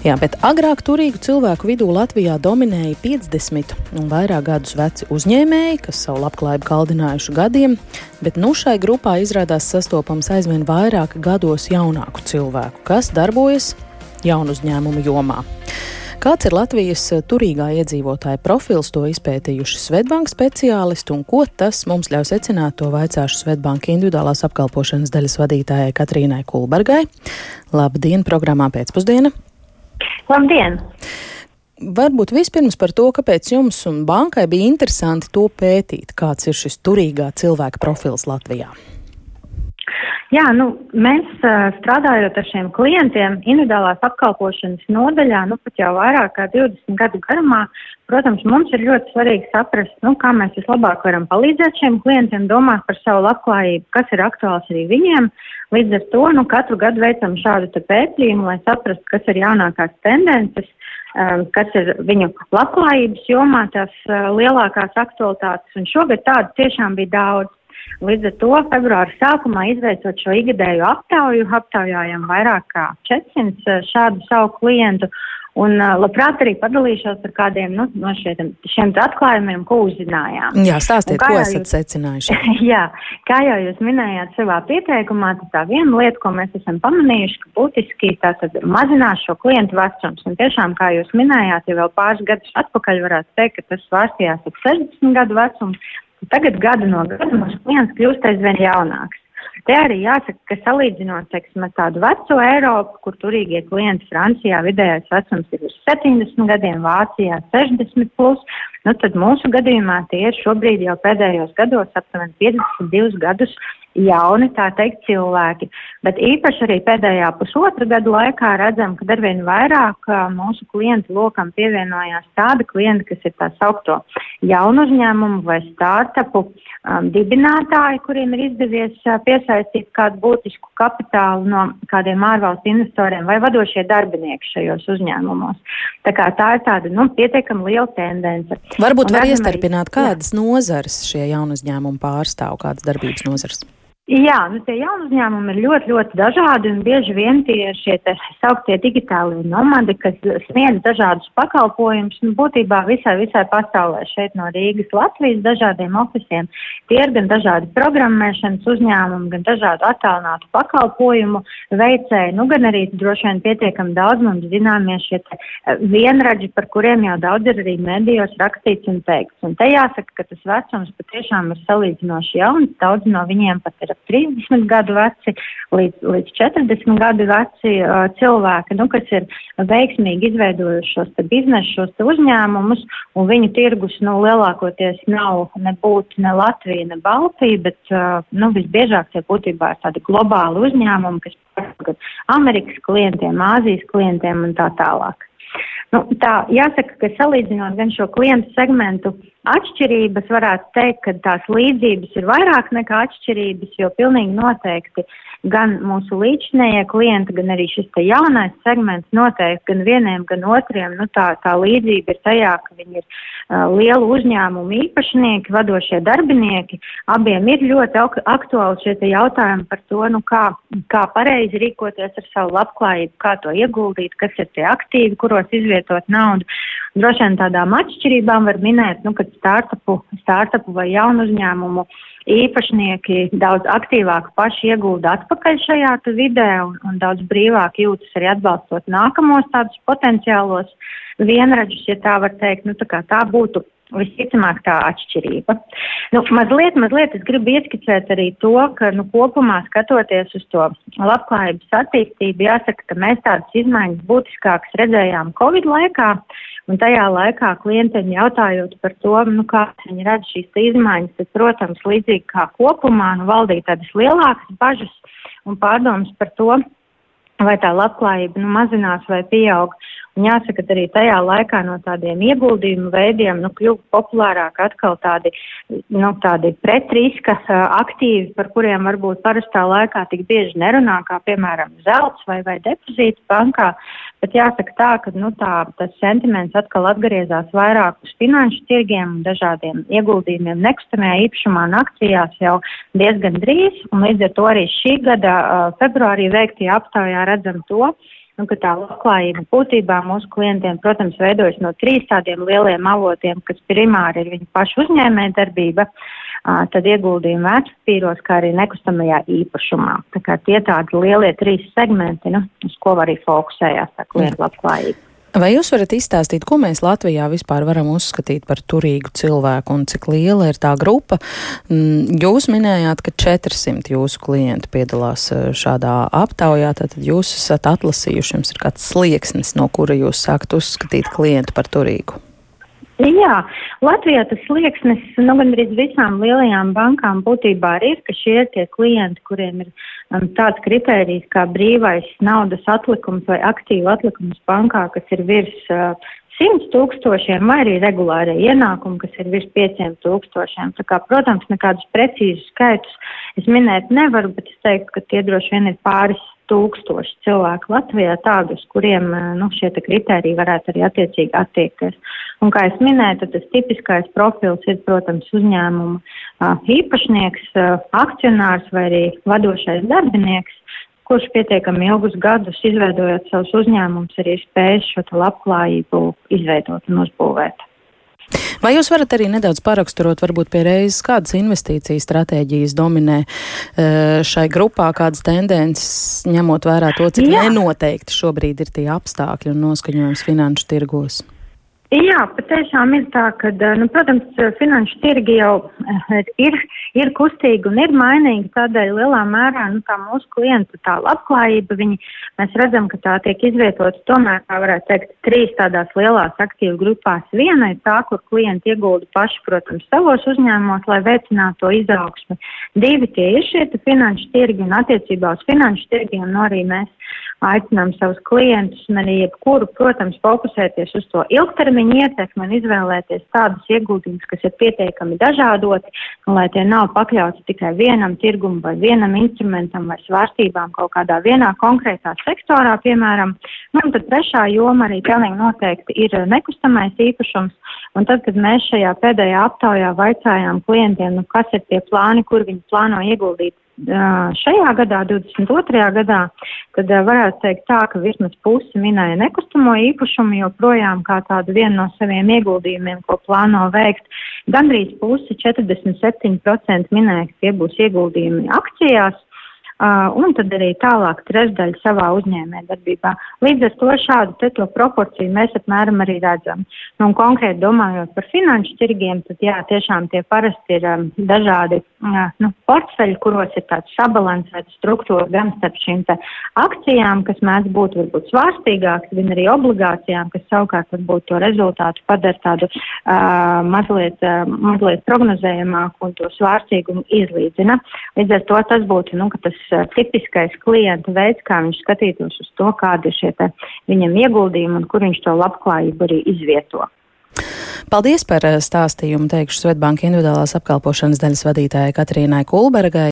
Jā, bet agrāk turīgu cilvēku vidū Latvijā dominēja 50 un vairāk gadus veci uzņēmēji, kas savu labklājību kaldinājuši gadiem, bet nu šai grupā izrādās sastopams aizvien vairāk gados jaunāku cilvēku, kas darbojas jaunu uzņēmumu jomā. Kāds ir Latvijas turīgā iedzīvotāja profils, to izpētījuši Svetbanka speciālisti, un ko tas mums ļauj secināt, to vaicāšu Svetbanka individuālās apkalpošanas daļas vadītājai Katrīnai Kulbergai. Labdien, programmā pēcpusdiena! Labdien! Varbūt vispirms par to, kāpēc jums un bankai bija interesanti to pētīt, kāds ir šis turīgā cilvēka profils Latvijā. Jā, nu, mēs strādājot ar šiem klientiem individuālās apkalpošanas nodaļā, nu pat jau vairāk kā 20 gadu garumā, protams, mums ir ļoti svarīgi saprast, nu, kā mēs vislabāk varam palīdzēt šiem klientiem domāt par savu labklājību, kas ir aktuāls arī viņiem. Līdz ar to, nu, katru gadu veicam šādu pētījumu, lai saprastu, kas ir jaunākās tendences, kas ir viņu labklājības jomā tās lielākās aktualitātes, un šogad tādu tiešām bija daudz. Līdz ar to februāra sākumā izveicot šo ikgadēju aptauju, aptaujājam vairāk kā 400 eh, šādu savu klientu. Un uh, labprāt arī padalīšos ar kādiem nu, no šiem, šiem atklājumiem, ko uzzinājām. Jā, stāstiet, ko esat jūs, secinājuši. jā, kā jau jūs minējāt savā pieteikumā, tas tā viena lieta, ko mēs esam pamanījuši, ka būtiski tātad mazinās šo klientu vecums. Un tiešām, kā jūs minējāt, ja vēl pāris gadus atpakaļ varētu teikt, ka tas svārstījās ap 60 gadu vecumu, Tagad gadu no gada mūsu klients kļūst aizvien jaunāks. Te arī jāsaka, ka salīdzinot, teiksim, tādu veco Eiropu, kur turīgie klienti Francijā vidējais vecums ir uz 70 gadiem, Vācijā 60 plus, nu tad mūsu gadījumā tie ir šobrīd jau pēdējos gados aptuveni 52 gadus jauni, tā teikt, cilvēki. Bet īpaši arī pēdējā pusotra gadu laikā redzam, ka arvien vairāk mūsu klientu lokam pievienojās tādi klienti, kas ir tā saukto jaunu uzņēmumu vai startupu um, dibinātāji, kuriem ir izdevies uh, piesaistīt kādu būtisku kapitālu no kādiem ārvalstu investoriem vai vadošie darbinieki šajos uzņēmumos. Tā tā ir tāda, nu, pietiekami liela tendence. Varbūt var iestarpināt, kādas jā. nozares šie jaunu uzņēmumu pārstāv, kādas darbības nozares? Jā, nu tie jaunu uzņēmumi ir ļoti, ļoti dažādi un bieži vien tie šie sauktie digitālie nomadi, kas sniedz dažādus pakalpojumus, nu būtībā visai, visai pasaulē šeit no Rīgas, Latvijas dažādiem ofisiem. Tie ir gan dažādi programmēšanas uzņēmumi, gan dažādu attālinātu pakalpojumu veicēji, nu gan arī droši vien pietiekami daudz mums zināmie šie eh, vienraģi, par kuriem jau daudz ir arī medijos rakstīts un teikts. Un te jāsaka, ka tas vecums patiešām ir salīdzinoši jauns, daudz no viņiem pat ir 30 gadu veci līdz, līdz 40 gadu veci uh, cilvēki, nu, kas ir veiksmīgi izveidojuši šos biznesus, šos uzņēmumus, un viņu tirgus, nu, lielākoties nav nebūtu ne Latvija, ne Baltija, bet, uh, nu, visbiežāk tie būtībā ir tādi globāli uzņēmumi, kas pārskat Amerikas klientiem, Āzijas klientiem un tā tālāk. Nu, tā jāsaka, ka salīdzinot gan šo klientu segmentu atšķirības, varētu teikt, ka tās līdzības ir vairāk nekā atšķirības, jo pilnīgi noteikti gan mūsu līdzinējie klienti, gan arī šis te jaunais segments noteikti gan vieniem, gan otriem, nu tā, tā līdzība ir tajā, ka viņi ir uh, lielu uzņēmumu īpašnieki, vadošie darbinieki. Abiem ir ļoti aktuāli šie te jautājumi par to, nu kā, kā pareizi rīkoties ar savu labklājību, kā to ieguldīt, kas ir tie aktīvi, kuros izvietot naudu. Droši vien tādām atšķirībām var minēt, nu, ka startupu, startupu vai jaunu uzņēmumu īpašnieki daudz aktīvāk paši iegulda atpakaļ šajā vidē un, un daudz brīvāk jūtas arī atbalstot nākamos tādus potenciālos vienradžus, ja tā var teikt. Nu, tā, tā būtu visticamāk tā atšķirība. Nu, mazliet, mazliet es gribu ieskicēt arī to, ka nu, kopumā skatoties uz to labklājības attīstību, jāsaka, ka mēs tādas izmaiņas būtiskākas redzējām Covid laikā. Un tajā laikā klientiem jautājot par to, nu, kā viņi redz šīs izmaiņas, tad, protams, līdzīgi kā kopumā, nu, valdīja tādas lielākas bažas un pārdomas par to, vai tā labklājība nu, mazinās vai pieaug. Un jāsaka, arī tajā laikā no tādiem ieguldījumu veidiem nu, kļuva populārāk atkal tādi, nu, tādi pretriska aktīvi, par kuriem varbūt parastā laikā tik bieži nerunā, kā piemēram zelts vai, vai depozīts bankā. Bet jāsaka tā, ka nu, tā, tas sentiments atkal atgriezās vairāk uz finanšu tirgiem un dažādiem ieguldījumiem nekustamajā īpašumā un akcijās jau diezgan drīz. Un līdz ar to arī šī gada februārī veiktajā aptaujā redzam to, nu, ka tā labklājība būtībā mūsu klientiem, protams, veidojas no trīs tādiem lieliem avotiem, kas primāri ir viņa paša uzņēmē darbība, tad ieguldījumi vērtspapīros, kā arī nekustamajā īpašumā. Tā kā tie tādi lielie trīs segmenti, nu, uz ko arī fokusējās tā klienta labklājība. Vai jūs varat izstāstīt, ko mēs Latvijā vispār varam uzskatīt par turīgu cilvēku un cik liela ir tā grupa? Mm, jūs minējāt, ka 400 jūsu klienti piedalās šādā aptaujā, tad jūs esat atlasījuši, jums ir kāds slieksnis, no kura jūs sākat uzskatīt klientu par turīgu. Jā, Latvijā tas slieksnis, nu, gandrīz visām lielajām bankām būtībā arī ir, ka šie ir tie klienti, kuriem ir um, tāds kritērijs kā brīvais naudas atlikums vai aktīva atlikums bankā, kas ir virs uh, 100 tūkstošiem vai arī regulārie ienākumi, kas ir virs 5 tūkstošiem. Kā, protams, nekādus precīzus skaitus es minēt nevaru, bet es teiktu, ka tie droši vien ir pāris tūkstoši cilvēku Latvijā tādus, kuriem eh, nu, šie kriteriji varētu arī attiecīgi attiekties. Un, kā es minēju, tas tipiskais profils ir, protams, uzņēmuma īpašnieks, akcionārs vai arī vadošais darbinieks, kurš pietiekami ilgus gadus izveidojot savus uzņēmumus, arī spējas šo labklājību izveidot un uzbūvēt. Vai jūs varat arī nedaudz paraksturot, varbūt pie reizes, kādas investīcijas stratēģijas dominē eh, šai grupā, kādas tendences, ņemot vērā to, cik Jā. nenoteikti šobrīd ir tie apstākļi un noskaņojums finanšu tirgos? Jā, patiešām ir tā, ka, nu, protams, finanšu tirgi jau ir, ir kustīgi un ir mainīgi, tādēļ lielā mērā, nu, tā mūsu klientu tā labklājība, viņi, mēs redzam, ka tā tiek izvietota tomēr, kā varētu teikt, trīs tādās lielās aktīvu grupās. Viena ir tā, kur klienti iegulda paši, protams, savos uzņēmumos, lai veicinātu to izaugsmi. Divi tie ir šie finanšu tirgi un attiecībā uz finanšu tirgiem, un arī mēs aicinām savus klientus un arī jebkuru, protams, fokusēties uz to ilgtermiņa ietekmi un izvēlēties tādus ieguldījumus, kas ir pietiekami dažādoti, un lai tie nav pakļauti tikai vienam tirgumam vai vienam instrumentam vai svārstībām kaut kādā vienā konkrētā sektorā, piemēram. Nu, un tad trešā joma arī pilnīgi noteikti ir nekustamais īpašums. Un tad, kad mēs šajā pēdējā aptaujā vaicājām klientiem, nu, kas ir tie plāni, kur viņi plāno ieguldīt šajā gadā, 22. gadā, tad varētu teikt tā, ka vismaz pusi minēja nekustamo īpašumu joprojām kā tādu vienu no saviem ieguldījumiem, ko plāno veikt. Gandrīz pusi, 47% minēja, ka tie būs ieguldījumi akcijās. Un tad arī tālāk trešdaļa savā uzņēmē darbībā. Līdz ar to šādu te to proporciju mēs apmēram arī redzam. Nu, un konkrēti domājot par finanšu tirgiem, tad jā, tiešām tie parasti ir um, dažādi uh, nu, portfeļi, kuros ir tāds sabalansēts struktūra gan starp šīm te akcijām, kas mēdz būt varbūt svārstīgāks, gan arī obligācijām, kas savukārt varbūt to rezultātu padara tādu uh, mazliet, uh, mazliet prognozējamāku un to svārstīgumu izlīdzina. Līdz ar to tas būtu, nu, ka tas tipiskais klienta veids, kā viņš skatītos uz to, kādi ir šie viņam ieguldījumi un kur viņš to labklājību arī izvieto. Paldies par stāstījumu, teikšu Svetbanka individuālās apkalpošanas daļas vadītājai Katrīnai Kulbergai.